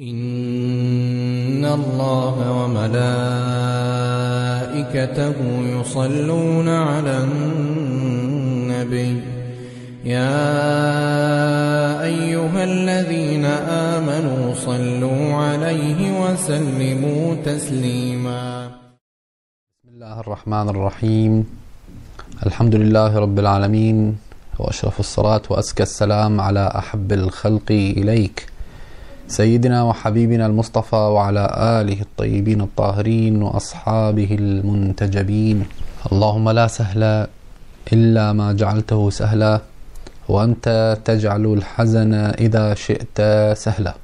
إن الله وملائكته يصلون على النبي يا أيها الذين آمنوا صلوا عليه وسلموا تسليما. بسم الله الرحمن الرحيم. الحمد لله رب العالمين وأشرف الصلاة وأزكى السلام على أحب الخلق إليك. سيدنا وحبيبنا المصطفى وعلى آله الطيبين الطاهرين وأصحابه المنتجبين. اللهم لا سهل إلا ما جعلته سهلا وأنت تجعل الحزن إذا شئت سهلا.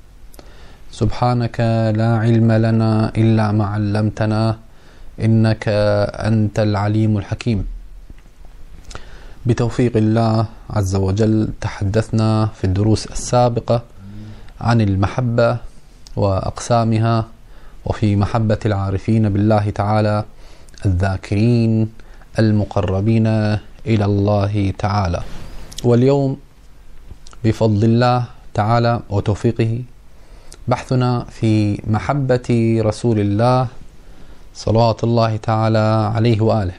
سبحانك لا علم لنا إلا ما علمتنا إنك أنت العليم الحكيم. بتوفيق الله عز وجل تحدثنا في الدروس السابقة عن المحبة وأقسامها وفي محبة العارفين بالله تعالى الذاكرين المقربين إلى الله تعالى. واليوم بفضل الله تعالى وتوفيقه بحثنا في محبة رسول الله صلوات الله تعالى عليه وآله.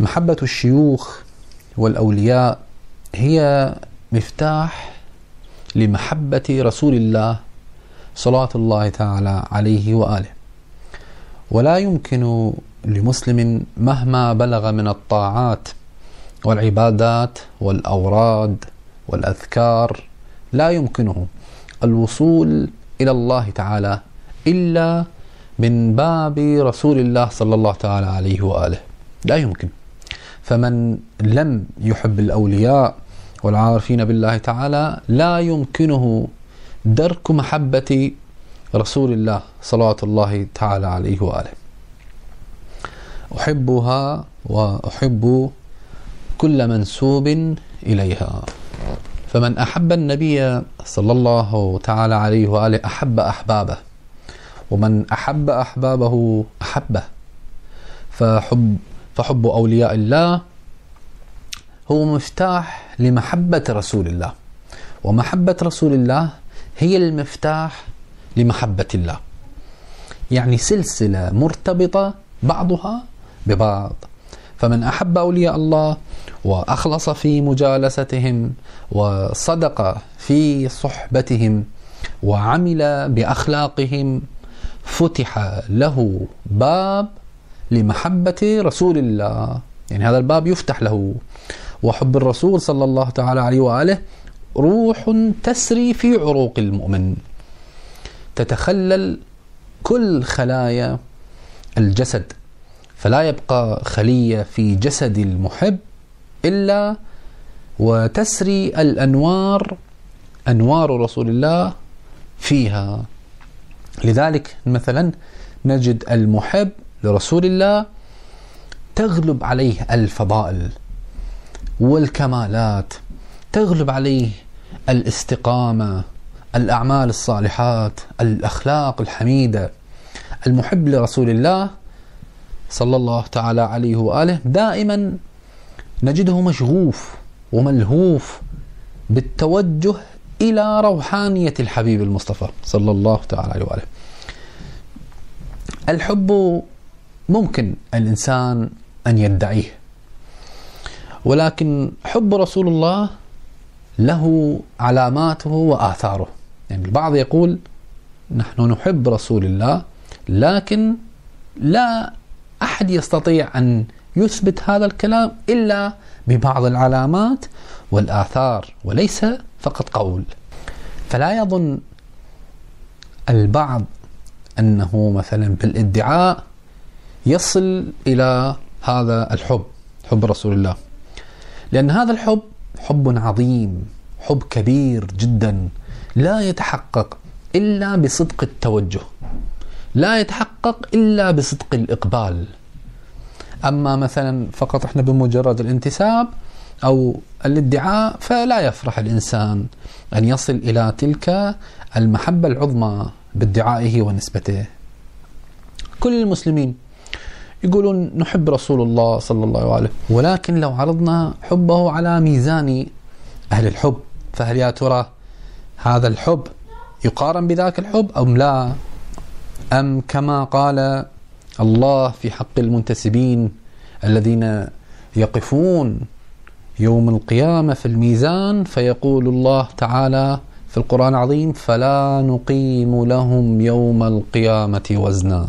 محبة الشيوخ والأولياء هي مفتاح لمحبة رسول الله صلوات الله تعالى عليه وآله. ولا يمكن لمسلم مهما بلغ من الطاعات والعبادات والأوراد والأذكار لا يمكنه الوصول إلى الله تعالى إلا من باب رسول الله صلى الله تعالى عليه وآله. لا يمكن. فمن لم يحب الأولياء والعارفين بالله تعالى لا يمكنه درك محبة رسول الله صلوات الله تعالى عليه وآله. أحبها وأحب كل منسوب إليها. فمن أحب النبي صلى الله تعالى عليه وآله أحب أحبابه ومن أحب أحبابه أحبه. فحب فحب أولياء الله هو مفتاح لمحبة رسول الله. ومحبة رسول الله هي المفتاح لمحبة الله. يعني سلسلة مرتبطة بعضها ببعض. فمن أحب أولياء الله وأخلص في مجالستهم وصدق في صحبتهم وعمل بأخلاقهم فتح له باب لمحبة رسول الله. يعني هذا الباب يفتح له. وحب الرسول صلى الله تعالى عليه وآله روح تسري في عروق المؤمن. تتخلل كل خلايا الجسد فلا يبقى خلية في جسد المحب إلا وتسري الأنوار أنوار رسول الله فيها. لذلك مثلا نجد المحب لرسول الله تغلب عليه الفضائل. والكمالات. تغلب عليه الاستقامة الأعمال الصالحات الأخلاق الحميدة. المحب لرسول الله صلى الله تعالى عليه وآله دائما نجده مشغوف وملهوف بالتوجه إلى روحانية الحبيب المصطفى صلى الله تعالى عليه وآله. الحب ممكن الإنسان أن يدعيه. ولكن حب رسول الله له علاماته وآثاره. يعني البعض يقول نحن نحب رسول الله لكن لا أحد يستطيع أن يثبت هذا الكلام إلا ببعض العلامات والآثار وليس فقط قول. فلا يظن البعض أنه مثلا بالادعاء يصل إلى هذا الحب حب رسول الله. لأن هذا الحب حب عظيم حب كبير جدا لا يتحقق إلا بصدق التوجه لا يتحقق إلا بصدق الإقبال. أما مثلا فقط إحنا بمجرد الانتساب أو الادعاء فلا يفرح الإنسان أن يصل إلى تلك المحبة العظمى بادعائه ونسبته. كل المسلمين يقولون نحب رسول الله صلى الله عليه ولكن لو عرضنا حبه على ميزان أهل الحب فهل يا ترى هذا الحب يقارن بذاك الحب أم لا؟ أم كما قال الله في حق المنتسبين الذين يقفون يوم القيامة في الميزان فيقول الله تعالى في القرآن العظيم فلا نقيم لهم يوم القيامة وزنا.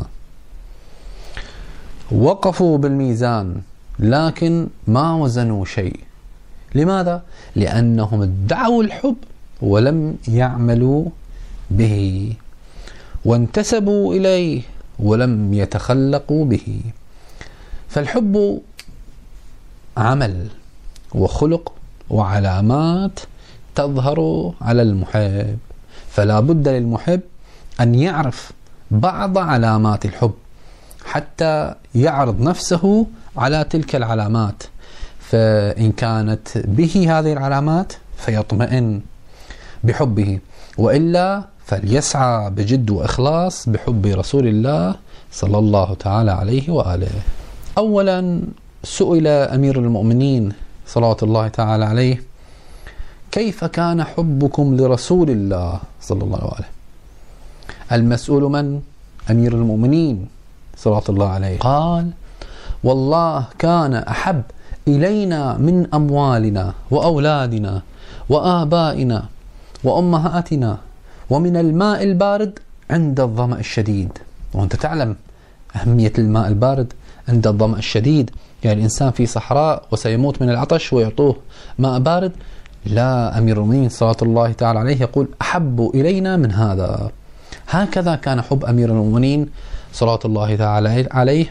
وقفوا بالميزان لكن ما وزنوا شيء. لماذا؟ لأنهم ادعوا الحب ولم يعملوا به وانتسبوا إليه ولم يتخلقوا به. فالحب عمل وخلق وعلامات تظهر على المحب. فلا بد للمحب أن يعرف بعض علامات الحب. حتى يعرض نفسه على تلك العلامات. فإن كانت به هذه العلامات فيطمئن بحبه وإلا فليسعى بجد وإخلاص بحب رسول الله صلى الله تعالى عليه وآله. أولا سئل أمير المؤمنين صلوات الله تعالى عليه كيف كان حبكم لرسول الله صلى الله عليه وآله؟ المسؤول من؟ أمير المؤمنين. صلوات الله عليه. قال والله كان أحب إلينا من أموالنا وأولادنا وآبائنا وأمهاتنا ومن الماء البارد عند الظمأ الشديد. وأنت تعلم أهمية الماء البارد عند الظمأ الشديد. يعني الإنسان في صحراء وسيموت من العطش ويعطوه ماء بارد. لا أمير المؤمنين صلى الله تعالى عليه يقول أحب إلينا من هذا. هكذا كان حب أمير المؤمنين صلى الله تعالى عليه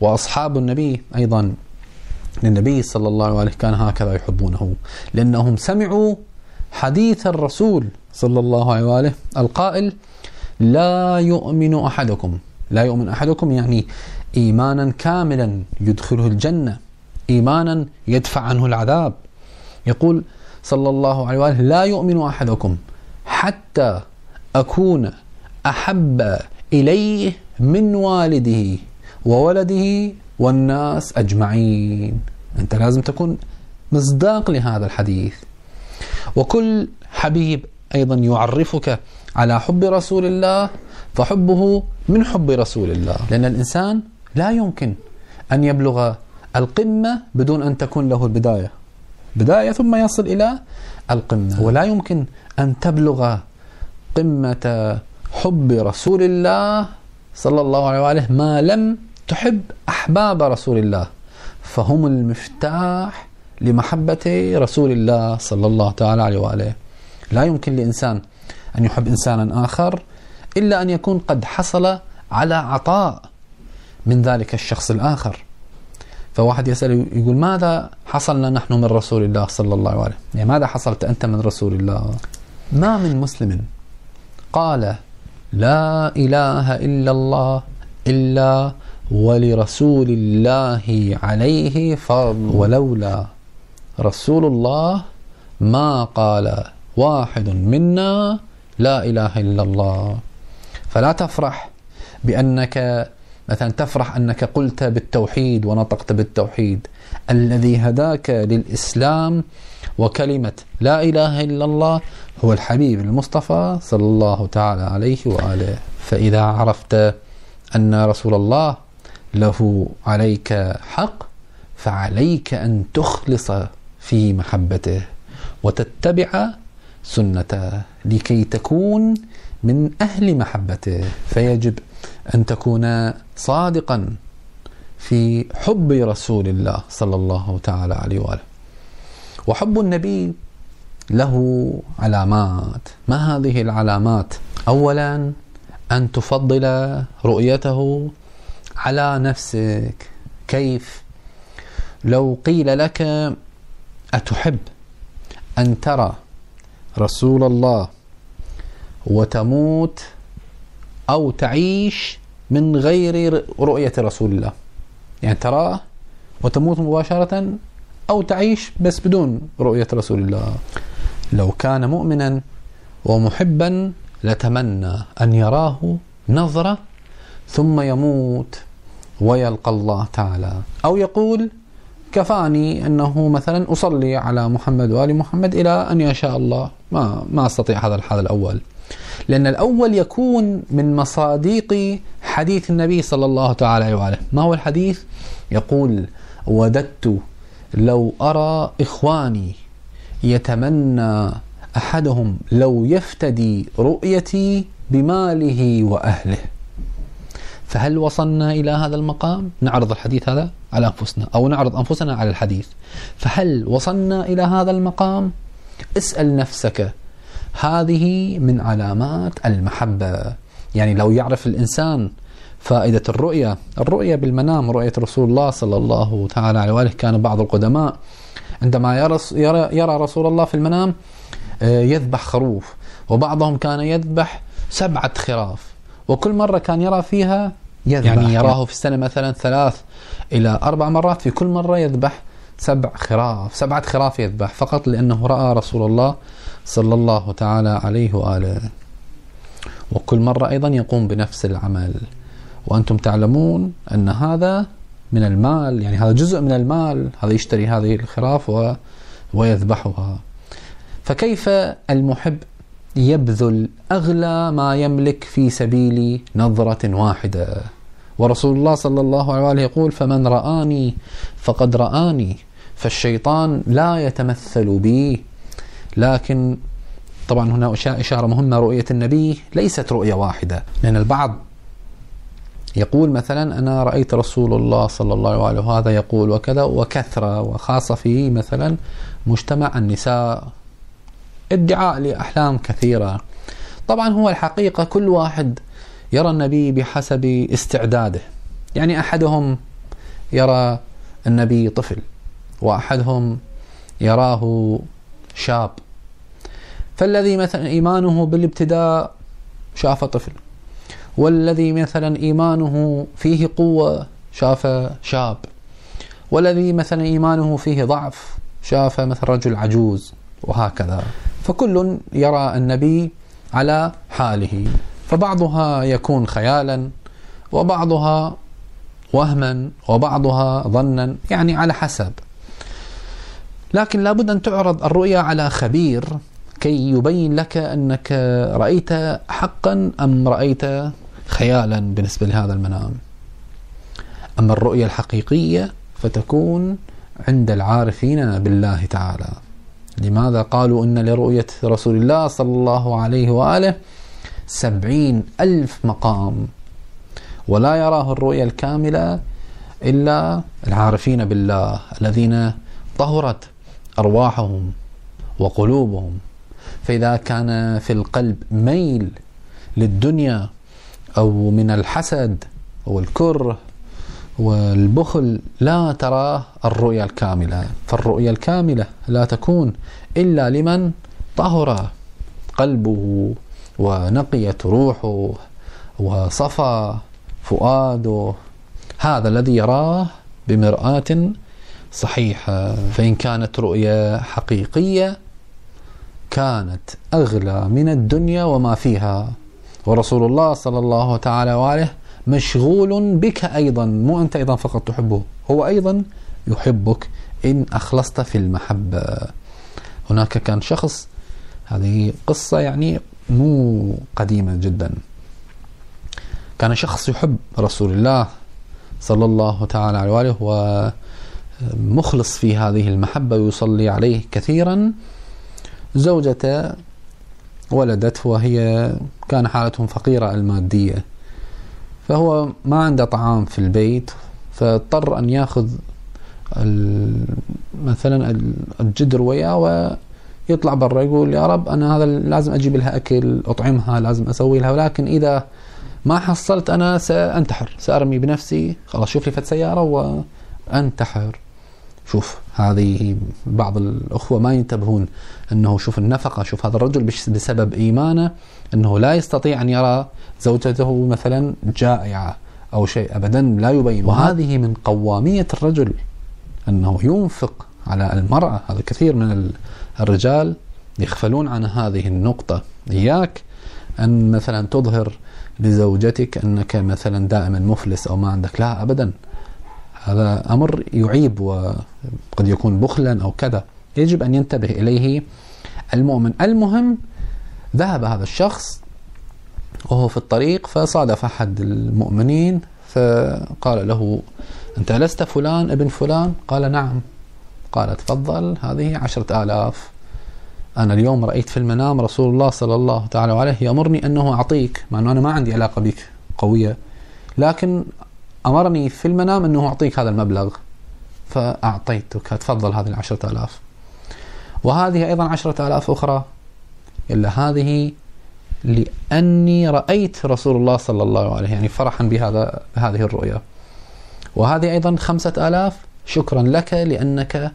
وأصحاب النبي أيضا. للنبي صلى الله عليه كان هكذا يحبونه. لأنهم سمعوا حديث الرسول صلى الله عليه وآله القائل لا يؤمن أحدكم. لا يؤمن أحدكم يعني إيمانا كاملا يدخله الجنة إيمانا يدفع عنه العذاب. يقول صلى الله عليه وآله لا يؤمن أحدكم حتى أكون أحب إليه من والده وولده والناس أجمعين. أنت لازم تكون مصداق لهذا الحديث. وكل حبيب أيضا يعرفك على حب رسول الله فحبه من حب رسول الله. لأن الإنسان لا يمكن أن يبلغ القمة بدون أن تكون له البداية. بداية ثم يصل إلى القمة. ولا يمكن أن تبلغ قمة حب رسول الله صلى الله عليه وآله ما لم تحب أحباب رسول الله. فهم المفتاح لمحبة رسول الله صلى الله تعالى عليه وآله. لا يمكن لإنسان أن يحب إنسانا آخر إلا أن يكون قد حصل على عطاء من ذلك الشخص الآخر. فواحد يسأل يقول ماذا حصلنا نحن من رسول الله صلى الله عليه وسلم يعني ماذا حصلت أنت من رسول الله؟ ما من مسلم. قال لا إله إلا الله إلا ولرسول الله عليه فضل ولولا رسول الله ما قال واحد منا لا إله إلا الله. فلا تفرح بأنك مثلا تفرح أنك قلت بالتوحيد ونطقت بالتوحيد. الذي هداك للإسلام وكلمة لا إله إلا الله هو الحبيب المصطفى صلى الله تعالى عليه وآله. فإذا عرفت أن رسول الله له عليك حق فعليك أن تخلص في محبته وتتبع سنته لكي تكون من أهل محبته. فيجب أن تكون صادقا في حب رسول الله صلى الله تعالى عليه وآله. وحب النبي له علامات. ما هذه العلامات؟ أولا أن تفضل رؤيته على نفسك. كيف؟ لو قيل لك أتحب أن ترى رسول الله وتموت أو تعيش من غير رؤية رسول الله. يعني تراه وتموت مباشرة أو تعيش بس بدون رؤية رسول الله. لو كان مؤمنا ومحبا لتمنى أن يراه نظرة ثم يموت ويلقى الله تعالى. أو يقول كفاني أنه مثلا أصلي على محمد وآل محمد إلى أن يشاء الله. ما ما أستطيع هذا الحال الأول. لأن الأول يكون من مصاديق حديث النبي صلى الله تعالى وآله. ما هو الحديث؟ يقول وددت لو أرى إخواني يتمنى أحدهم لو يفتدي رؤيتي بماله وأهله. فهل وصلنا إلى هذا المقام؟ نعرض الحديث هذا على أنفسنا أو نعرض أنفسنا على الحديث. فهل وصلنا إلى هذا المقام؟ اسأل نفسك. هذه من علامات المحبة. يعني لو يعرف الإنسان فائدة الرؤية. الرؤية بالمنام رؤية رسول الله صلى الله تعالى عليه وآله. كان بعض القدماء عندما يرى, يرى رسول الله في المنام آه، يذبح خروف. وبعضهم كان يذبح سبعة خراف. وكل مرة كان يرى فيها يذبح. يعني يراه في السنة مثلا ثلاث إلى أربع مرات في كل مرة يذبح سبع خراف. سبعة خراف يذبح فقط لأنه رأى رسول الله صلى الله تعالى عليه وآله. وكل مرة أيضا يقوم بنفس العمل. وأنتم تعلمون أن هذا من المال يعني هذا جزء من المال هذا يشتري هذه الخراف و ويذبحها. فكيف المحب يبذل أغلى ما يملك في سبيل نظرة واحدة؟ ورسول الله صلى الله عليه وآله يقول فمن رآني فقد رآني فالشيطان لا يتمثل بي. لكن طبعا هنا إشارة مهمة رؤية النبي ليست رؤية واحدة. لأن البعض يقول مثلا أنا رأيت رسول الله صلى الله عليه وهذا يقول وكذا وكثرة وخاصة في مثلا مجتمع النساء. ادعاء لأحلام كثيرة. طبعا هو الحقيقة كل واحد يرى النبي بحسب استعداده. يعني أحدهم يرى النبي طفل وأحدهم يراه شاب. فالذي مثلا إيمانه بالابتداء شاف طفل. والذي مثلا إيمانه فيه قوة شاف شاب. والذي مثلا إيمانه فيه ضعف شاف مثلا رجل عجوز وهكذا. فكل يرى النبي على حاله. فبعضها يكون خيالا وبعضها وهما وبعضها ظنا يعني على حسب. لكن لابد أن تعرض الرؤيا على خبير كي يبين لك أنك رأيت حقا أم رأيت خيالا بالنسبة لهذا المنام. أما الرؤية الحقيقية فتكون عند العارفين بالله تعالى. لماذا قالوا أن لرؤية رسول الله صلى الله عليه وآله سبعين ألف مقام؟ ولا يراه الرؤية الكاملة إلا العارفين بالله الذين طهرت أرواحهم وقلوبهم. فإذا كان في القلب ميل للدنيا أو من الحسد والكره والبخل لا تراه الرؤيا الكاملة. فالرؤيا الكاملة لا تكون إلا لمن طهر قلبه ونقيت روحه وصفى فؤاده. هذا الذي يراه بمرآة صحيحة. فإن كانت رؤية حقيقية كانت أغلى من الدنيا وما فيها ورسول الله صلى الله تعالى وآله مشغول بك أيضا مو أنت أيضا فقط تحبه هو أيضا يحبك. إن أخلصت في المحبة. هناك كان شخص هذه قصة يعني مو قديمة جدا. كان شخص يحب رسول الله صلى الله تعالى عليه وآله ومخلص في هذه المحبة ويصلي عليه كثيرا. زوجته ولدت وهي كان حالتهم فقيرة المادية. فهو ما عنده طعام في البيت فاضطر أن ياخذ مثلا الجدر وياه ويطلع برا يقول يا رب أنا هذا لازم أجيب لها أكل أطعمها لازم أسوي لها. ولكن إذا ما حصلت أنا سأنتحر سأرمي بنفسي خلاص شوف لي فت سيارة وأنتحر. شوف هذه بعض الأخوة ما ينتبهون أنه شوف النفقة شوف هذا الرجل بسبب إيمانه أنه لا يستطيع أن يرى زوجته مثلا جائعة أو شيء أبدا لا يبين وهذه من قوامية الرجل أنه ينفق على المرأة. هذا كثير من الرجال يغفلون عن هذه النقطة. إياك أن مثلا تظهر لزوجتك أنك مثلا دائما مفلس أو ما عندك. لا أبدا. هذا أمر يعيب وقد يكون بخلا أو كذا. يجب أن ينتبه إليه المؤمن. المهم ذهب هذا الشخص وهو في الطريق فصادف أحد المؤمنين فقال له أنت لست فلان ابن فلان؟ قال نعم. قال تفضل هذه عشرة آلاف. أنا اليوم رأيت في المنام رسول الله صلى الله تعالى عليه يأمرني أنه أعطيك مع أنه أنا ما عندي علاقة بك قوية لكن أمرني في المنام أنه أعطيك هذا المبلغ. فأعطيتك. تفضل هذه العشرة آلاف. وهذه أيضا عشرة آلاف أخرى. إلا هذه لأني رأيت رسول الله صلى الله عليه يعني فرحا بهذا بهذه الرؤيا. وهذه أيضا خمسة آلاف. شكرا لك لأنك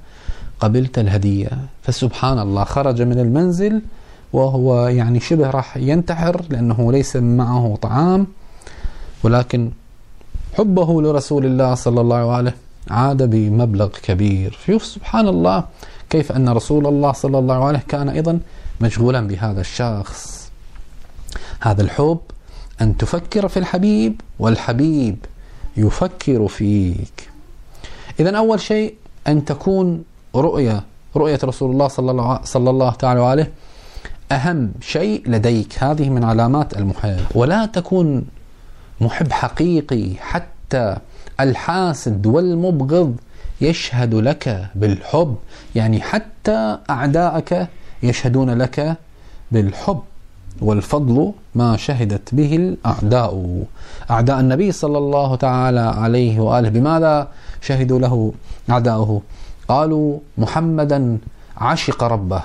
قبلت الهدية. فسبحان الله خرج من المنزل وهو يعني شبه راح ينتحر لأنه ليس معه طعام. ولكن حبه لرسول الله صلى الله عليه عاد بمبلغ كبير. شوف سبحان الله كيف أن رسول الله صلى الله عليه كان أيضا مشغولا بهذا الشخص. هذا الحب أن تفكر في الحبيب والحبيب يفكر فيك. إذا أول شيء أن تكون رؤية رؤية رسول الله صلى الله, صلى الله تعالى عليه أهم شيء لديك. هذه من علامات المحب ولا تكون محب حقيقي حتى الحاسد والمبغض يشهد لك بالحب. يعني حتى أعداءك يشهدون لك بالحب والفضل ما شهدت به الأعداء. أعداء النبي صلى الله تعالى عليه وآله بماذا شهدوا له أعداؤه؟ قالوا محمدا عشق ربه.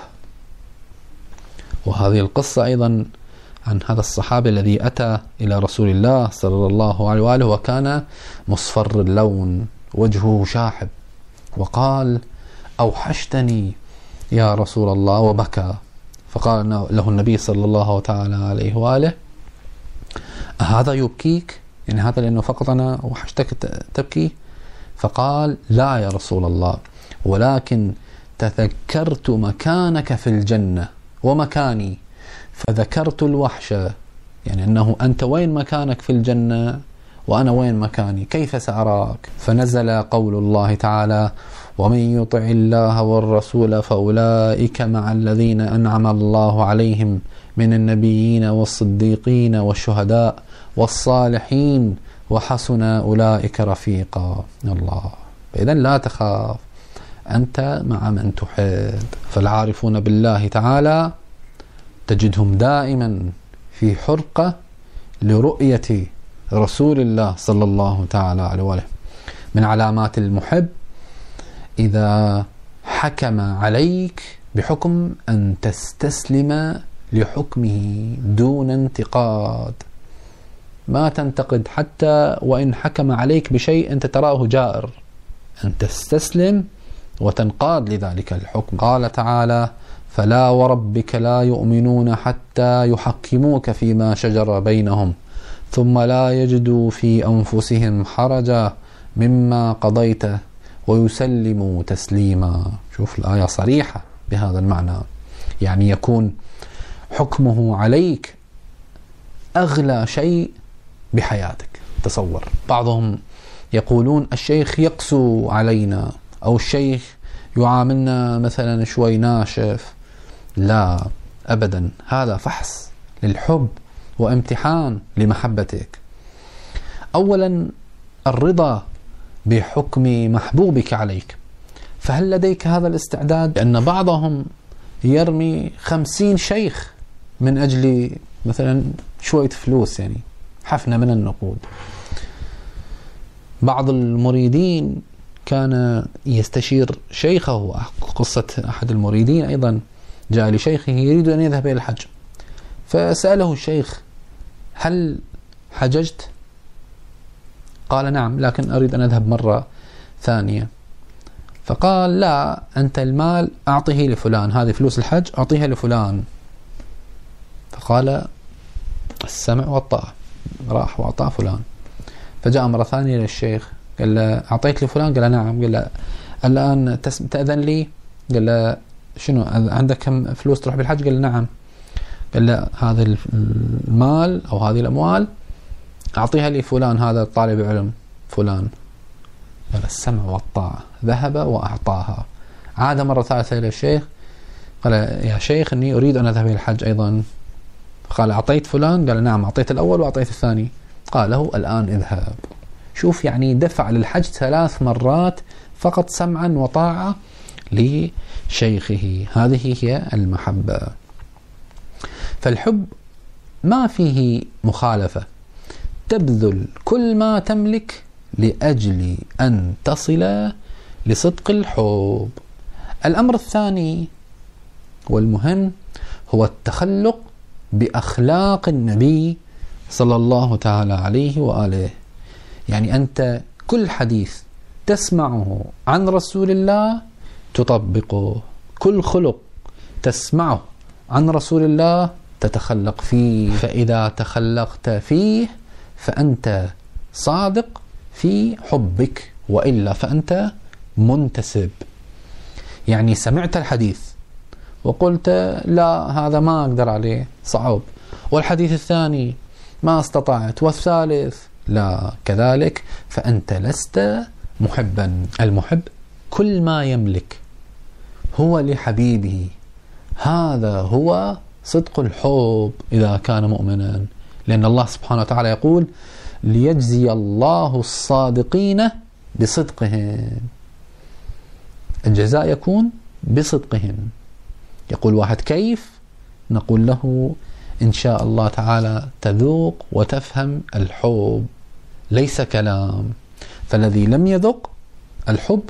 وهذه القصة أيضا عن هذا الصحابي الذي أتى إلى رسول الله صلى الله عليه وآله وكان مصفر اللون وجهه شاحب وقال أوحشتني يا رسول الله وبكى. فقال له النبي صلى الله تعالى عليه وآله أهذا يبكيك؟ يعني هذا لأنه فقط أنا وحشتك تبكي؟ فقال لا يا رسول الله ولكن تذكرت مكانك في الجنة ومكاني فذكرت الوحشة يعني أنه أنت وين مكانك في الجنة وأنا وين مكاني؟ كيف سأراك؟ فنزل قول الله تعالى ومن يطع الله والرسول فأولئك مع الذين أنعم الله عليهم من النبيين والصديقين والشهداء والصالحين وحسن أولئك رفيقا. الله. إذا لا تخاف. أنت مع من تحب. فالعارفون بالله تعالى تجدهم دائما في حرقة لرؤية رسول الله صلى الله تعالى عليه وآله. من علامات المحب إذا حكم عليك بحكم أن تستسلم لحكمه دون انتقاد. ما تنتقد حتى وإن حكم عليك بشيء أنت تراه جائر. أن تستسلم وتنقاد لذلك الحكم. قال تعالى فلا وربك لا يؤمنون حتى يحكموك فيما شجر بينهم ثم لا يجدوا في أنفسهم حرجا مما قضيت ويسلموا تسليما. شوف الآية صريحة بهذا المعنى. يعني يكون حكمه عليك أغلى شيء بحياتك. تصور. بعضهم يقولون الشيخ يقسو علينا أو الشيخ يعاملنا مثلا شوي ناشف لا أبدا. هذا فحص للحب وامتحان لمحبتك. أولا الرضا بحكم محبوبك عليك. فهل لديك هذا الاستعداد؟ لأن بعضهم يرمي خمسين شيخ من أجل مثلا شوية فلوس يعني حفنة من النقود. بعض المريدين كان يستشير شيخه قصة أحد المريدين أيضا. جاء لشيخه يريد أن يذهب إلى الحج. فسأله الشيخ هل حججت؟ قال نعم لكن أريد أن أذهب مرة ثانية. فقال لا أنت المال أعطه لفلان هذه فلوس الحج أعطيها لفلان. فقال السمع والطاعة. راح وأعطاه فلان. فجاء مرة ثانية للشيخ قال له أعطيت لفلان؟ قال نعم. قال له الآن تأذن لي؟ قال له شنو عندك كم فلوس تروح بالحج؟ قال نعم. قال له هذا المال أو هذه الأموال أعطيها لفلان هذا طالب علم فلان. قال السمع والطاعة ذهب وأعطاها. عاد مرة ثالثة إلى الشيخ قال يا شيخ إني أريد أن أذهب إلى الحج أيضا. قال أعطيت فلان؟ قال نعم أعطيت الأول وأعطيت الثاني. قال له الآن اذهب. شوف يعني دفع للحج ثلاث مرات فقط سمعا وطاعة لشيخه. هذه هي المحبة. فالحب ما فيه مخالفة. تبذل كل ما تملك لأجل أن تصل لصدق الحب. الأمر الثاني والمهم هو التخلق بأخلاق النبي صلى الله تعالى عليه وآله. يعني أنت كل حديث تسمعه عن رسول الله تطبقه كل خلق تسمعه عن رسول الله تتخلق فيه. فإذا تخلقت فيه فأنت صادق في حبك وإلا فأنت منتسب. يعني سمعت الحديث وقلت لا هذا ما أقدر عليه صعب. والحديث الثاني ما استطعت والثالث لا. كذلك فأنت لست محبا. المحب كل ما يملك هو لحبيبه. هذا هو صدق الحب إذا كان مؤمنا. لأن الله سبحانه وتعالى يقول ليجزي الله الصادقين بصدقهم. الجزاء يكون بصدقهم. يقول واحد كيف؟ نقول له إن شاء الله تعالى تذوق وتفهم الحب. ليس كلام. فالذي لم يذق الحب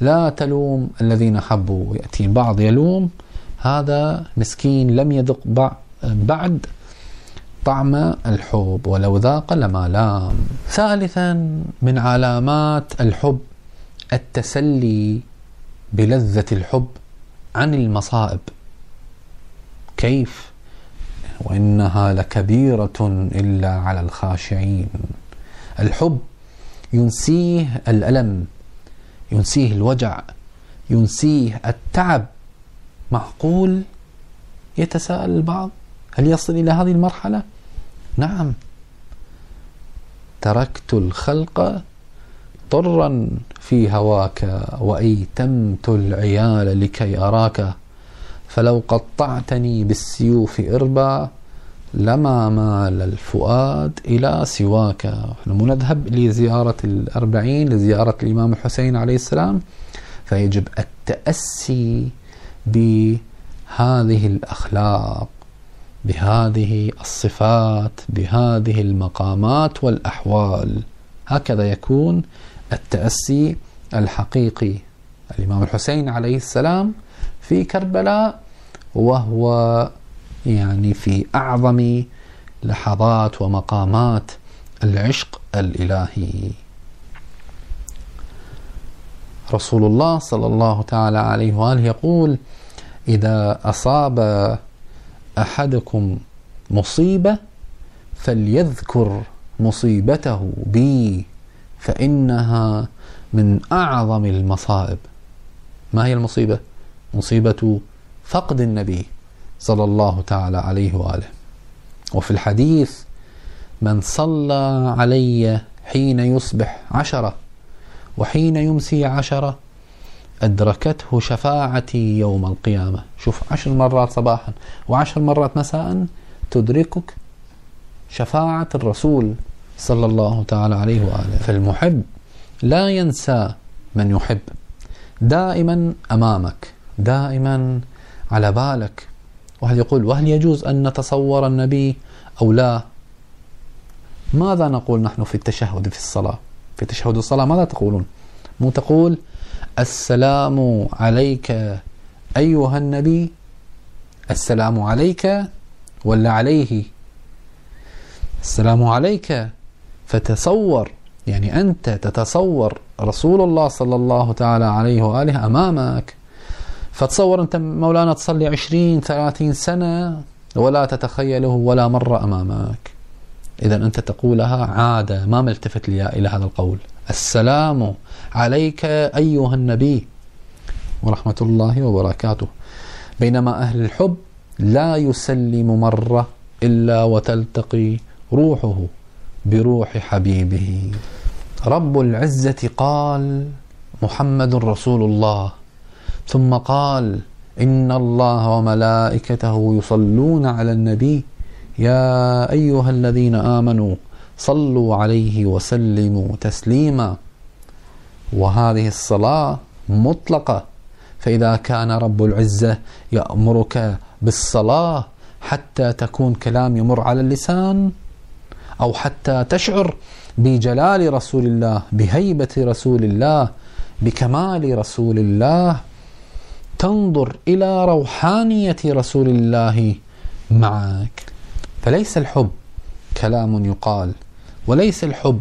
لا تلوم الذين حبوا يأتي البعض يلوم. هذا مسكين لم يذق بعد طعم الحب ولو ذاق لما لام. ثالثا من علامات الحب التسلي بلذة الحب عن المصائب. كيف؟ وإنها لكبيرة إلا على الخاشعين. الحب ينسيه الألم ينسيه الوجع ينسيه التعب. معقول يتساءل البعض؟ هل يصل إلى هذه المرحلة؟ نعم. تركت الخلق طرا في هواك وأيتمت العيال لكي أراك فلو قطعتني بالسيوف إربا لما مال الفؤاد إلى سواك. نحن نذهب لزيارة الأربعين لزيارة الإمام الحسين عليه السلام. فيجب التأسي بهذه الأخلاق بهذه الصفات بهذه المقامات والأحوال. هكذا يكون التأسي الحقيقي. الإمام الحسين عليه السلام في كربلاء وهو يعني في أعظم لحظات ومقامات العشق الإلهي. رسول الله صلى الله تعالى عليه وآله يقول إذا أصاب أحدكم مصيبة فليذكر مصيبته بي فإنها من أعظم المصائب. ما هي المصيبة؟ مصيبة فقد النبي. صلى الله تعالى عليه وآله. وفي الحديث من صلى علي حين يصبح عشرة وحين يمسي عشرة أدركته شفاعتي يوم القيامة. شوف عشر مرات صباحا وعشر مرات مساء تدركك شفاعة الرسول صلى الله تعالى عليه وآله. فالمحب لا ينسى من يحب. دائما أمامك دائما على بالك. واحد يقول وهل يجوز أن نتصور النبي أو لا؟ ماذا نقول نحن في التشهد في الصلاة؟ في تشهد الصلاة ماذا تقولون؟ مو تقول السلام عليك أيها النبي السلام عليك ولا عليه؟ السلام عليك فتصور يعني أنت تتصور رسول الله صلى الله تعالى عليه وآله أمامك. فتصور أنت مولانا تصلي عشرين ثلاثين سنة ولا تتخيله ولا مرة أمامك. إذا أنت تقولها عادة ما ملتفت لي إلى هذا القول. السلام عليك أيها النبي ورحمة الله وبركاته. بينما أهل الحب لا يسلم مرة إلا وتلتقي روحه بروح حبيبه. رب العزة قال محمد رسول الله. ثم قال إن الله وملائكته يصلون على النبي يا أيها الذين آمنوا صلوا عليه وسلموا تسليما. وهذه الصلاة مطلقة. فإذا كان رب العزة يأمرك بالصلاة حتى تكون كلام يمر على اللسان أو حتى تشعر بجلال رسول الله بهيبة رسول الله بكمال رسول الله تنظر إلى روحانية رسول الله معك. فليس الحب كلام يقال وليس الحب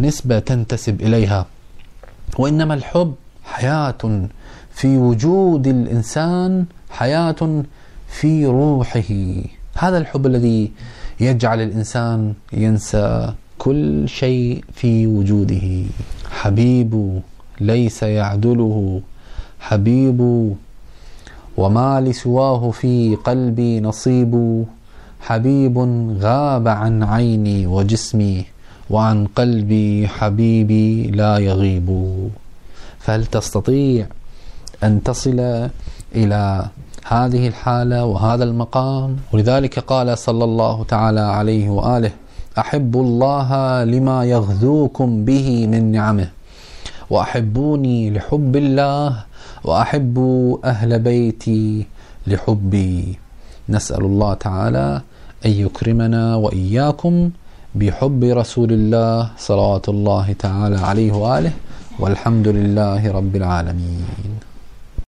نسبة تنتسب إليها وإنما الحب حياة في وجود الإنسان حياة في روحه. هذا الحب الذي يجعل الإنسان ينسى كل شيء في وجوده. حبيب ليس يعدله حبيب وما لسواه في قلبي نصيب. حبيب غاب عن عيني وجسمي وعن قلبي حبيبي لا يغيب. فهل تستطيع أن تصل إلى هذه الحالة وهذا المقام؟ ولذلك قال صلى الله تعالى عليه وآله أحب الله لما يغذوكم به من نعمه وأحبوني لحب الله وأحب أهل بيتي لحبي. نسأل الله تعالى أن يكرمنا وإياكم بحب رسول الله صلوات الله تعالى عليه وآله والحمد لله رب العالمين.